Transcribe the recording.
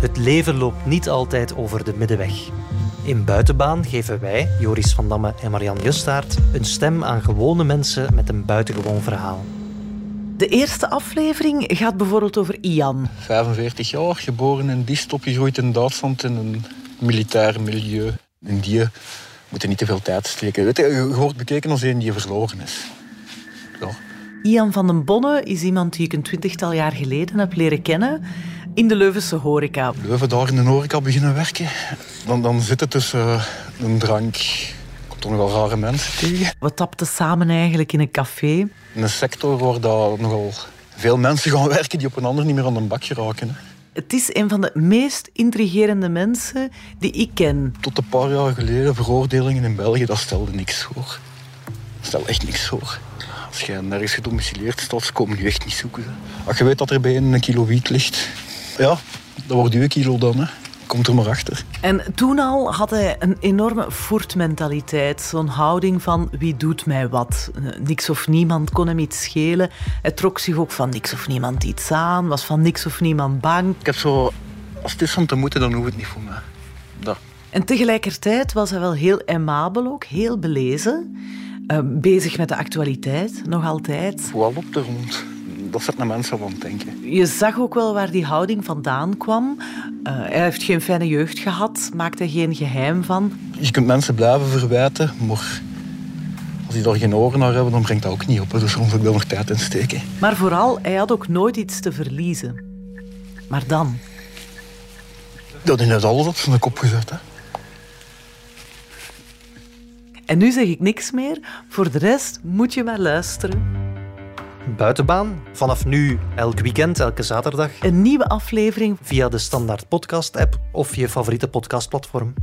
Het leven loopt niet altijd over de middenweg. In Buitenbaan geven wij, Joris van Damme en Marian Justaert, een stem aan gewone mensen met een buitengewoon verhaal. De eerste aflevering gaat bijvoorbeeld over Ian. 45 jaar, geboren in Diest, opgegroeid in Duitsland in een militair milieu. In die moeten niet te veel tijd steken. Weet je, je wordt bekeken als een die verloren is. Ja. Ian van den Bonne is iemand die ik een twintigtal jaar geleden heb leren kennen in de Leuvense horeca. Leuven daar in de horeca beginnen werken. Dan, dan zit het tussen eh, een drank... Komt er nogal rare mensen tegen. We tapten samen eigenlijk in een café. In een sector waar daar nogal veel mensen gaan werken die op een ander niet meer aan de bak geraken. Hè. Het is een van de meest intrigerende mensen die ik ken. Tot een paar jaar geleden, veroordelingen in België, dat stelde niks voor. Dat stelde echt niks voor. Als je nergens gedomicileerd staat, ze komen je echt niet zoeken. Als je weet dat er bij een een kilo wiet ligt, ja, dat wordt uw kilo dan. Hè. Komt er maar achter. En toen al had hij een enorme voertmentaliteit. Zo'n houding van wie doet mij wat. Eh, Niks of niemand kon hem iets schelen. Hij trok zich ook van niks of niemand iets aan. Was van niks of niemand bang. Ik heb zo... Als het is om te moeten, dan hoeft het niet voor mij. Dat. En tegelijkertijd was hij wel heel aimabel ook. Heel belezen. Eh, bezig met de actualiteit, nog altijd. Vooral op de rond. Dat naar mensen het denken. Je zag ook wel waar die houding vandaan kwam. Eh, hij heeft geen fijne jeugd gehad. Maakte er geen geheim van. Je kunt mensen blijven verwijten, maar als die daar geen oren naar hebben, dan brengt dat ook niet op. Dus soms ook wel nog tijd in steken. Maar vooral, hij had ook nooit iets te verliezen. Maar dan... Dat is net alles op zijn kop gezet. Hè. En nu zeg ik niks meer. Voor de rest moet je maar luisteren. Buitenbaan, vanaf nu elk weekend, elke zaterdag, Een nieuwe aflevering via de Standaard Podcast app of je favoriete podcastplatform.